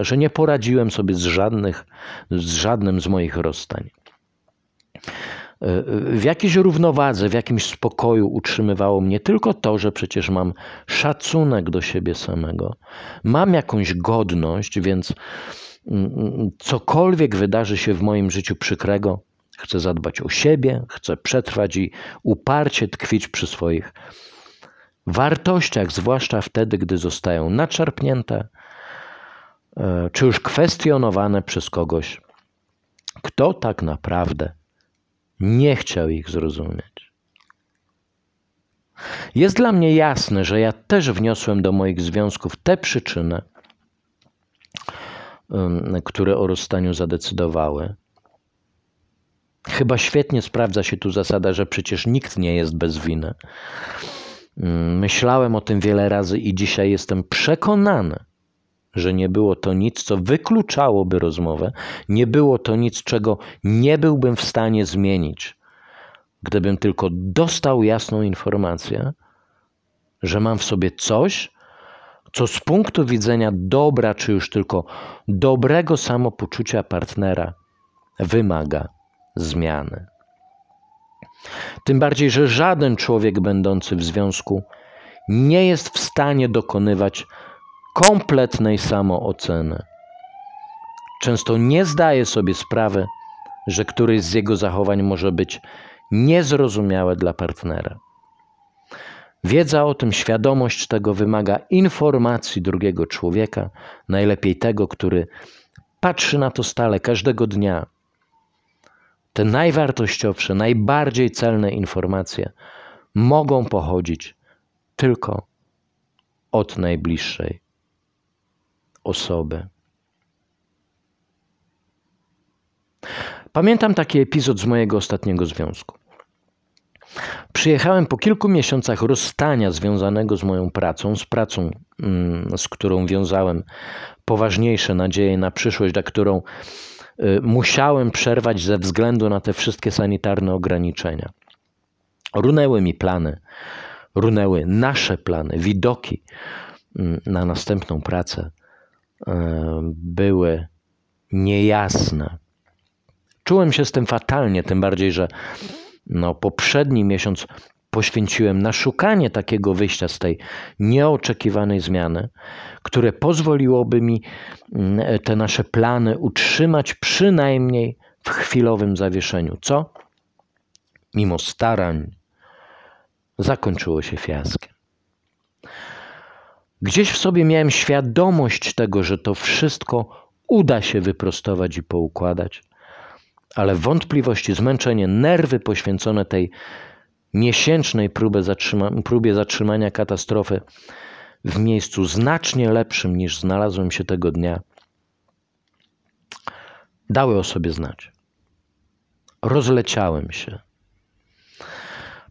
że nie poradziłem sobie z, żadnych, z żadnym z moich rozstań w jakiejś równowadze, w jakimś spokoju utrzymywało mnie tylko to, że przecież mam szacunek do siebie samego, mam jakąś godność, więc cokolwiek wydarzy się w moim życiu przykrego, chcę zadbać o siebie, chcę przetrwać i uparcie tkwić przy swoich wartościach, zwłaszcza wtedy, gdy zostają naczarpnięte e, czy już kwestionowane przez kogoś, kto tak naprawdę nie chciał ich zrozumieć. Jest dla mnie jasne, że ja też wniosłem do moich związków te przyczyny, które o rozstaniu zadecydowały. Chyba świetnie sprawdza się tu zasada, że przecież nikt nie jest bez winy. Myślałem o tym wiele razy i dzisiaj jestem przekonany, że nie było to nic, co wykluczałoby rozmowę, nie było to nic, czego nie byłbym w stanie zmienić, gdybym tylko dostał jasną informację, że mam w sobie coś, co z punktu widzenia dobra, czy już tylko dobrego samopoczucia partnera wymaga zmiany. Tym bardziej, że żaden człowiek będący w związku nie jest w stanie dokonywać kompletnej samooceny. Często nie zdaje sobie sprawy, że któryś z jego zachowań może być niezrozumiałe dla partnera. Wiedza o tym, świadomość tego wymaga informacji drugiego człowieka, najlepiej tego, który patrzy na to stale, każdego dnia. Te najwartościowsze, najbardziej celne informacje mogą pochodzić tylko od najbliższej osoby. Pamiętam taki epizod z mojego ostatniego związku. Przyjechałem po kilku miesiącach rozstania związanego z moją pracą, z pracą, mm, z którą wiązałem poważniejsze nadzieje na przyszłość, na którą musiałem przerwać ze względu na te wszystkie sanitarne ograniczenia. Runęły mi plany, runęły nasze plany, widoki mm, na następną pracę y, były niejasne. Czułem się z tym fatalnie, tym bardziej, że no, poprzedni miesiąc poświęciłem na szukanie takiego wyjścia z tej nieoczekiwanej zmiany, które pozwoliłoby mi mm, te nasze plany utrzymać przynajmniej w chwilowym zawieszeniu. Co? Mimo starań, zakończyło się fiaskiem. Gdzieś w sobie miałem świadomość tego, że to wszystko uda się wyprostować i poukładać, ale wątpliwości, zmęczenie, nerwy poświęcone tej miesięcznej próbie, zatrzyma próbie zatrzymania katastrofy w miejscu znacznie lepszym niż znalazłem się tego dnia, dały o sobie znać. Rozleciałem się.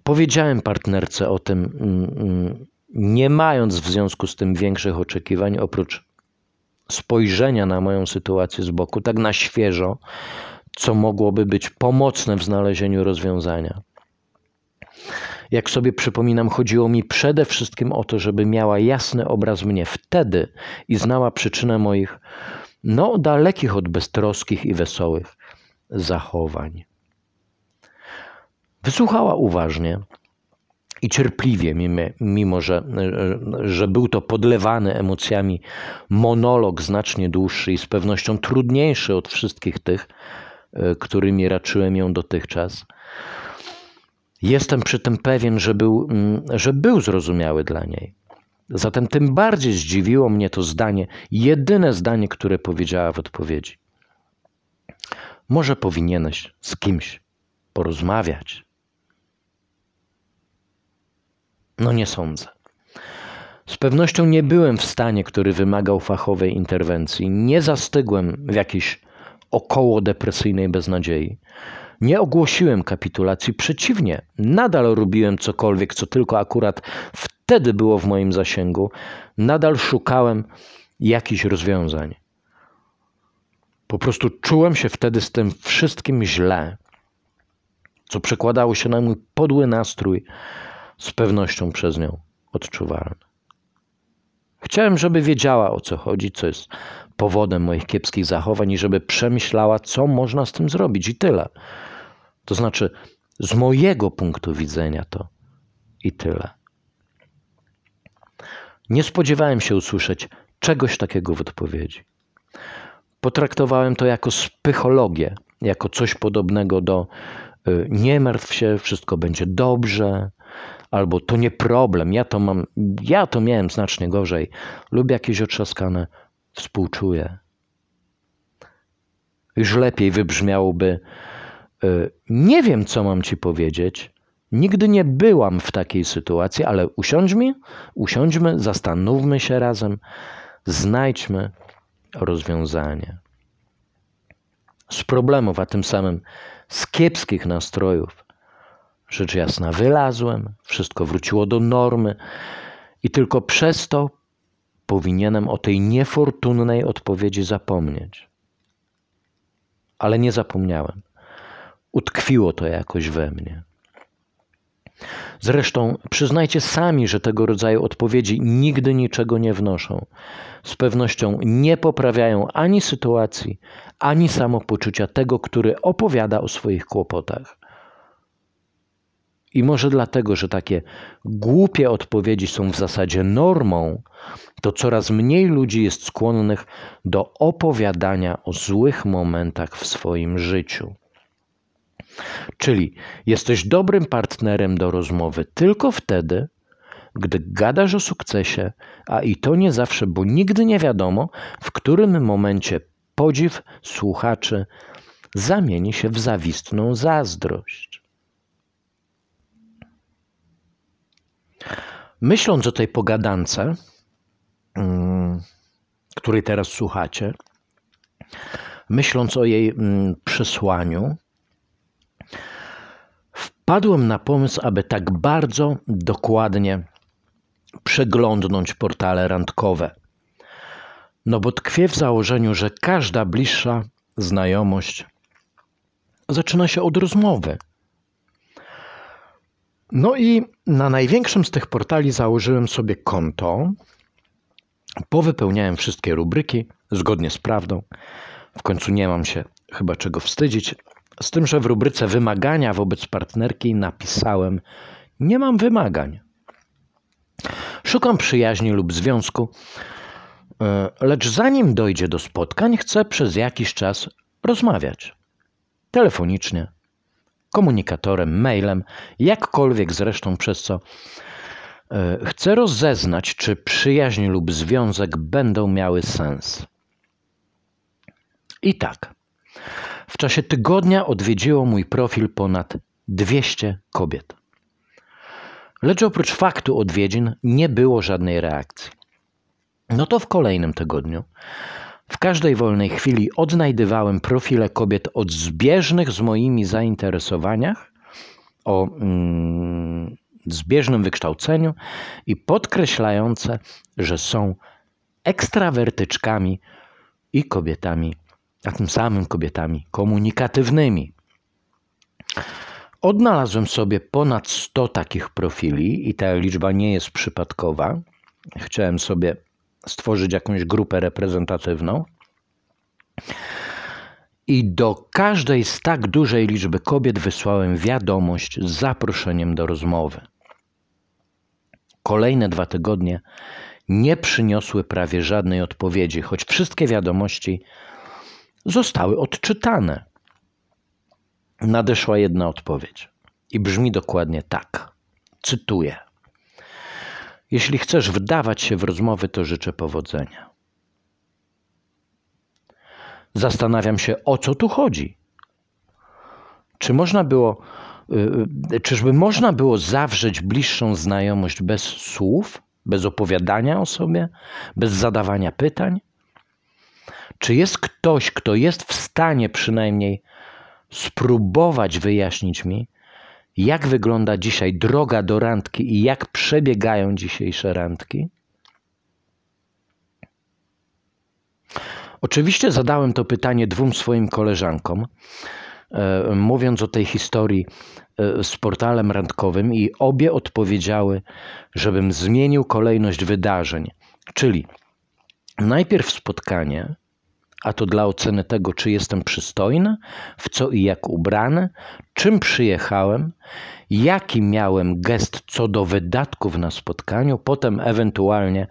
Powiedziałem partnerce o tym, mm, mm, nie mając w związku z tym większych oczekiwań, oprócz spojrzenia na moją sytuację z boku, tak na świeżo, co mogłoby być pomocne w znalezieniu rozwiązania. Jak sobie przypominam, chodziło mi przede wszystkim o to, żeby miała jasny obraz mnie wtedy i znała przyczynę moich, no, dalekich od beztroskich i wesołych zachowań. Wysłuchała uważnie i cierpliwie, mimo, że, że był to podlewany emocjami monolog znacznie dłuższy i z pewnością trudniejszy od wszystkich tych, E, którymi raczyłem ją dotychczas. Jestem przy tym pewien, że był, mm, że był zrozumiały dla niej. Zatem tym bardziej zdziwiło mnie to zdanie, jedyne zdanie, które powiedziała w odpowiedzi. Może powinieneś z kimś porozmawiać. No nie sądzę. Z pewnością nie byłem w stanie, który wymagał fachowej interwencji. Nie zastygłem w jakiś około depresyjnej beznadziei. Nie ogłosiłem kapitulacji, przeciwnie, nadal robiłem cokolwiek, co tylko akurat wtedy było w moim zasięgu, nadal szukałem jakichś rozwiązań. Po prostu czułem się wtedy z tym wszystkim źle, co przekładało się na mój podły nastrój, z pewnością przez nią odczuwalny. Chciałem, żeby wiedziała o co chodzi, co jest powodem moich kiepskich zachowań i żeby przemyślała, co można z tym zrobić i tyle. To znaczy, z mojego punktu widzenia to i tyle. Nie spodziewałem się usłyszeć czegoś takiego w odpowiedzi. Potraktowałem to jako spychologię, jako coś podobnego do y, nie martw się, wszystko będzie dobrze, albo to nie problem, ja to mam, ja to miałem znacznie gorzej, lub jakieś otrzaskane współczuję. Już lepiej wybrzmiałoby: Nie wiem, co mam ci powiedzieć. Nigdy nie byłam w takiej sytuacji, ale usiądźmy, usiądźmy, zastanówmy się razem, znajdźmy rozwiązanie. Z problemów, a tym samym z kiepskich nastrojów, rzecz jasna, wylazłem, wszystko wróciło do normy i tylko przez to powinienem o tej niefortunnej odpowiedzi zapomnieć. Ale nie zapomniałem. Utkwiło to jakoś we mnie. Zresztą przyznajcie sami, że tego rodzaju odpowiedzi nigdy niczego nie wnoszą. Z pewnością nie poprawiają ani sytuacji, ani samopoczucia tego, który opowiada o swoich kłopotach. I może dlatego, że takie głupie odpowiedzi są w zasadzie normą, to coraz mniej ludzi jest skłonnych do opowiadania o złych momentach w swoim życiu. Czyli jesteś dobrym partnerem do rozmowy tylko wtedy, gdy gadasz o sukcesie, a i to nie zawsze, bo nigdy nie wiadomo, w którym momencie podziw słuchaczy zamieni się w zawistną zazdrość. Myśląc o tej pogadance, której teraz słuchacie, myśląc o jej mm, przesłaniu, wpadłem na pomysł, aby tak bardzo dokładnie przeglądnąć portale randkowe. No bo tkwię w założeniu, że każda bliższa znajomość zaczyna się od rozmowy. No i na największym z tych portali założyłem sobie konto. Powypełniałem wszystkie rubryki zgodnie z prawdą. W końcu nie mam się chyba czego wstydzić. Z tym, że w rubryce wymagania wobec partnerki napisałem: Nie mam wymagań. Szukam przyjaźni lub związku, e, lecz zanim dojdzie do spotkań, chcę przez jakiś czas rozmawiać. Telefonicznie, komunikatorem, mailem, jakkolwiek zresztą, przez co e, chcę rozeznać, czy przyjaźń lub związek będą miały sens. I tak. W czasie tygodnia odwiedziło mój profil ponad 200 kobiet. Lecz oprócz faktu odwiedzin nie było żadnej reakcji. No to w kolejnym tygodniu, w każdej wolnej chwili odnajdywałem profile kobiet o zbieżnych z moimi zainteresowaniach, o mm, zbieżnym wykształceniu i podkreślające, że są ekstrawertyczkami i kobietami, a tym samym kobietami komunikatywnymi. Odnalazłem sobie ponad 100 takich profili i ta liczba nie jest przypadkowa. Chciałem sobie stworzyć jakąś grupę reprezentatywną. I do każdej z tak dużej liczby kobiet wysłałem wiadomość z zaproszeniem do rozmowy. Kolejne dwa tygodnie nie przyniosły prawie żadnej odpowiedzi, choć wszystkie wiadomości zostały odczytane nadeszła jedna odpowiedź. I brzmi dokładnie tak. Cytuję. Jeśli chcesz wdawać się w rozmowy, to życzę powodzenia. Zastanawiam się, o co tu chodzi. Czy można było, yy, czyżby można było zawrzeć bliższą znajomość bez słów, bez opowiadania o sobie, bez zadawania pytań? Czy jest ktoś, kto jest w stanie przynajmniej spróbować wyjaśnić mi, jak wygląda dzisiaj droga do randki i jak przebiegają dzisiejsze randki? Oczywiście zadałem to pytanie dwóm swoim koleżankom, e, mówiąc o tej historii e, z portalem randkowym, i obie odpowiedziały, żebym zmienił kolejność wydarzeń. Czyli najpierw spotkanie, a to dla oceny tego, czy jestem przystojny, w co i jak ubrany, czym przyjechałem, jaki miałem gest co do wydatków na spotkaniu, potem ewentualnie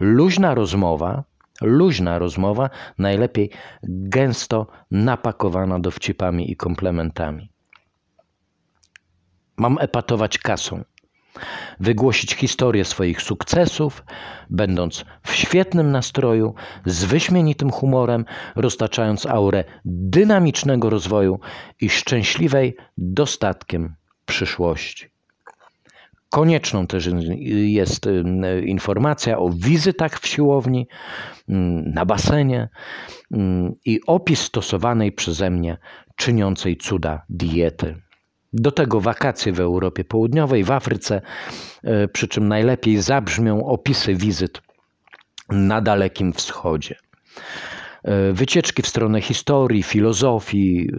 luźna rozmowa, luźna rozmowa, najlepiej gęsto napakowana dowcipami i komplementami. Mam epatować kasą wygłosić historię swoich sukcesów, będąc w świetnym nastroju, z wyśmienitym humorem, roztaczając aurę dynamicznego rozwoju i szczęśliwej dostatkiem przyszłości. Konieczną też jest y, informacja o wizytach w siłowni, mm, na basenie mm, i opis stosowanej przeze mnie czyniącej cuda diety. Do tego wakacje w Europie Południowej, w Afryce, e, przy czym najlepiej zabrzmią opisy wizyt na Dalekim Wschodzie. E, wycieczki w stronę historii, filozofii,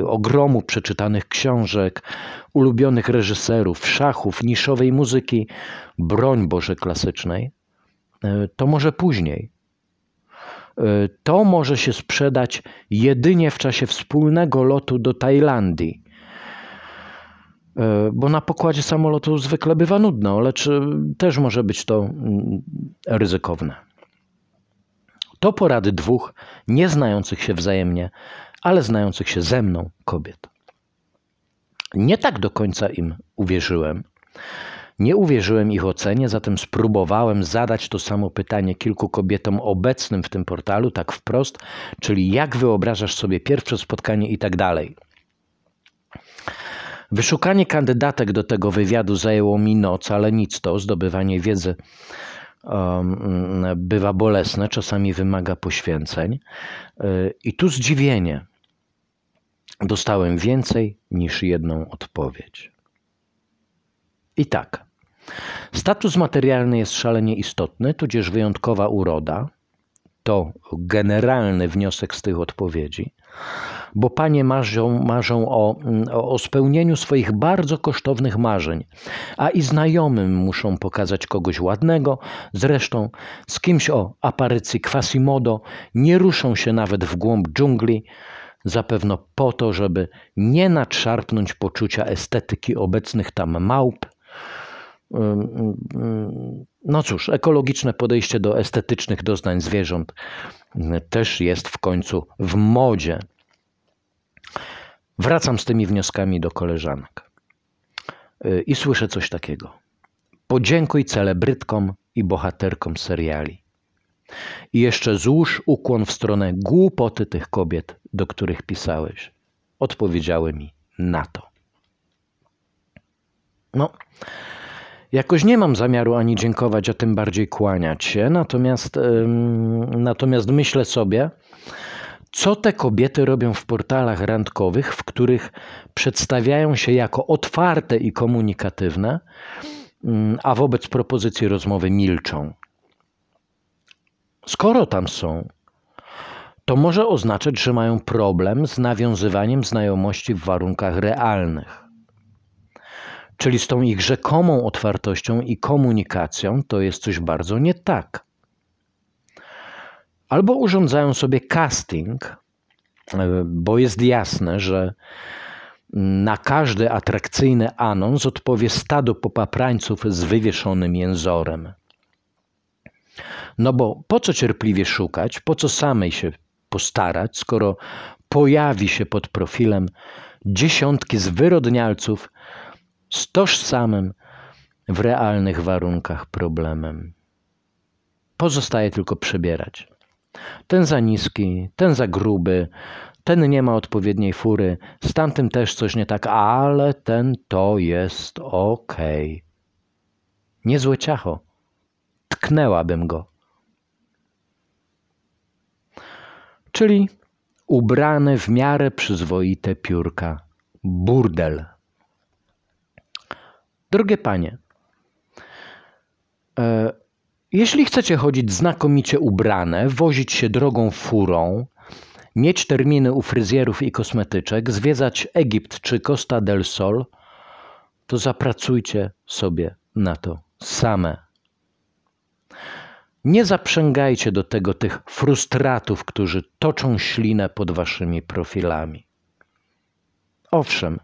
e, ogromu przeczytanych książek, ulubionych reżyserów, szachów, niszowej muzyki, broń Boże klasycznej, to może później. To może się sprzedać jedynie w czasie wspólnego lotu do Tajlandii bo na pokładzie samolotu zwykle bywa nudno, lecz e, też może być to mm, ryzykowne. To porady dwóch nie znających się wzajemnie, ale znających się ze mną kobiet. Nie tak do końca im uwierzyłem. Nie uwierzyłem ich ocenie, zatem spróbowałem zadać to samo pytanie kilku kobietom obecnym w tym portalu, tak wprost, czyli jak wyobrażasz sobie pierwsze spotkanie i tak dalej. Wyszukanie kandydatek do tego wywiadu zajęło mi noc, ale nic to, zdobywanie wiedzy bywa bolesne, czasami wymaga poświęceń. I tu zdziwienie. Dostałem więcej niż jedną odpowiedź. I tak. Status materialny jest szalenie istotny, tudzież wyjątkowa uroda. To generalny wniosek z tych odpowiedzi, bo panie marzą, marzą o, o spełnieniu swoich bardzo kosztownych marzeń, a i znajomym muszą pokazać kogoś ładnego. Zresztą z kimś o aparycji Quasimodo nie ruszą się nawet w głąb dżungli, zapewne po to, żeby nie nadszarpnąć poczucia estetyki obecnych tam małp. No cóż, ekologiczne podejście do estetycznych doznań zwierząt też jest w końcu w modzie. Wracam z tymi wnioskami do koleżanek i słyszę coś takiego. Podziękuj celebrytkom i bohaterkom seriali. I jeszcze złóż ukłon w stronę głupoty tych kobiet, do których pisałeś. Odpowiedziały mi na to. No, jakoś nie mam zamiaru ani dziękować, a tym bardziej kłaniać się, natomiast, ym, natomiast myślę sobie, co te kobiety robią w portalach randkowych, w których przedstawiają się jako otwarte i komunikatywne, a wobec propozycji rozmowy milczą. Skoro tam są, to może oznaczać, że mają problem z nawiązywaniem znajomości w warunkach realnych. Czyli z tą ich rzekomą otwartością i komunikacją to jest coś bardzo nie tak. Albo urządzają sobie casting, bo jest jasne, że na każdy atrakcyjny anons odpowie stado popaprańców z wywieszonym jęzorem. No bo po co cierpliwie szukać, po co samej się postarać, skoro pojawi się pod profilem dziesiątki zwyrodnialców z tożsamym w realnych warunkach problemem. Pozostaje tylko przebierać. Ten za niski, ten za gruby, ten nie ma odpowiedniej fury, z tamtym też coś nie tak, ale ten to jest okej. Okay. Niezłe ciacho. Tknęłabym go. czyli ubrane w miarę przyzwoite piórka. Burdel. Drogie panie, e, jeśli chcecie chodzić znakomicie ubrane, wozić się drogą furą, mieć terminy u fryzjerów i kosmetyczek, zwiedzać Egipt czy Costa del Sol, to zapracujcie sobie na to same. Nie zaprzęgajcie do tego tych frustratów, którzy toczą ślinę pod waszymi profilami. Owszem,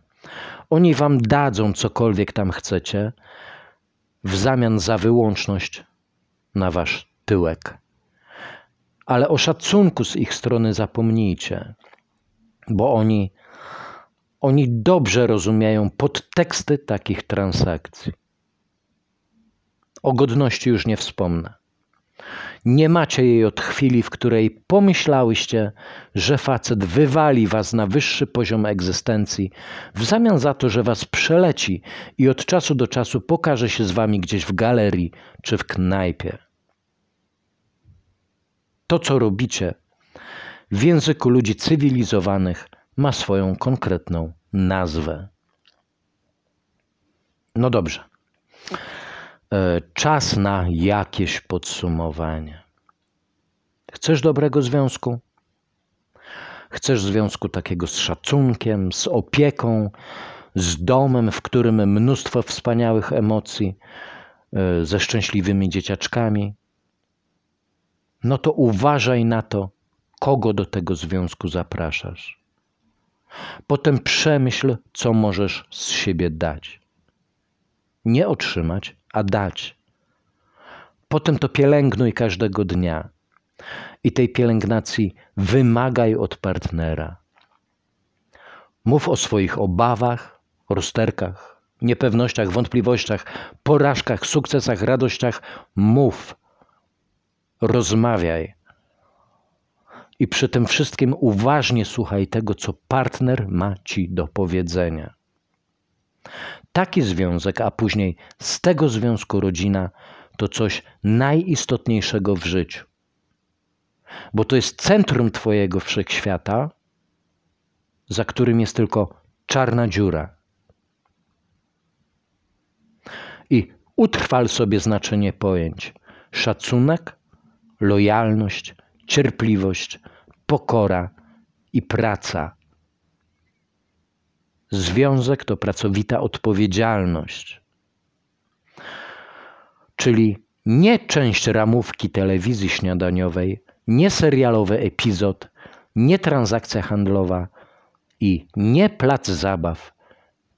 oni wam dadzą cokolwiek tam chcecie w zamian za wyłączność na wasz tyłek. Ale o szacunku z ich strony zapomnijcie, bo oni, oni dobrze rozumieją podteksty takich transakcji. O godności już nie wspomnę. Nie macie jej od chwili, w której pomyślałyście, że facet wywali was na wyższy poziom egzystencji, w zamian za to, że was przeleci i od czasu do czasu pokaże się z wami gdzieś w galerii czy w knajpie. To, co robicie w języku ludzi cywilizowanych, ma swoją konkretną nazwę. No dobrze. E, czas na jakieś podsumowanie. Chcesz dobrego związku? Chcesz związku takiego z szacunkiem, z opieką, z domem, w którym mnóstwo wspaniałych emocji, e, ze szczęśliwymi dzieciaczkami? No to uważaj na to, kogo do tego związku zapraszasz. Potem przemyśl, co możesz z siebie dać. Nie otrzymać, a dać. Potem to pielęgnuj każdego dnia i tej pielęgnacji wymagaj od partnera. Mów o swoich obawach, rozterkach, niepewnościach, wątpliwościach, porażkach, sukcesach, radościach. Mów, rozmawiaj. I przy tym wszystkim uważnie słuchaj tego, co partner ma ci do powiedzenia. Taki związek, a później z tego związku rodzina, to coś najistotniejszego w życiu. Bo to jest centrum Twojego wszechświata, za którym jest tylko czarna dziura. I utrwal sobie znaczenie pojęć: szacunek, lojalność, cierpliwość, pokora i praca. Związek to pracowita odpowiedzialność. Czyli nie część ramówki telewizji śniadaniowej, nie serialowy epizod, nie transakcja handlowa i nie plac zabaw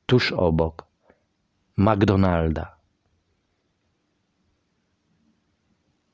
tuż obok McDonalda.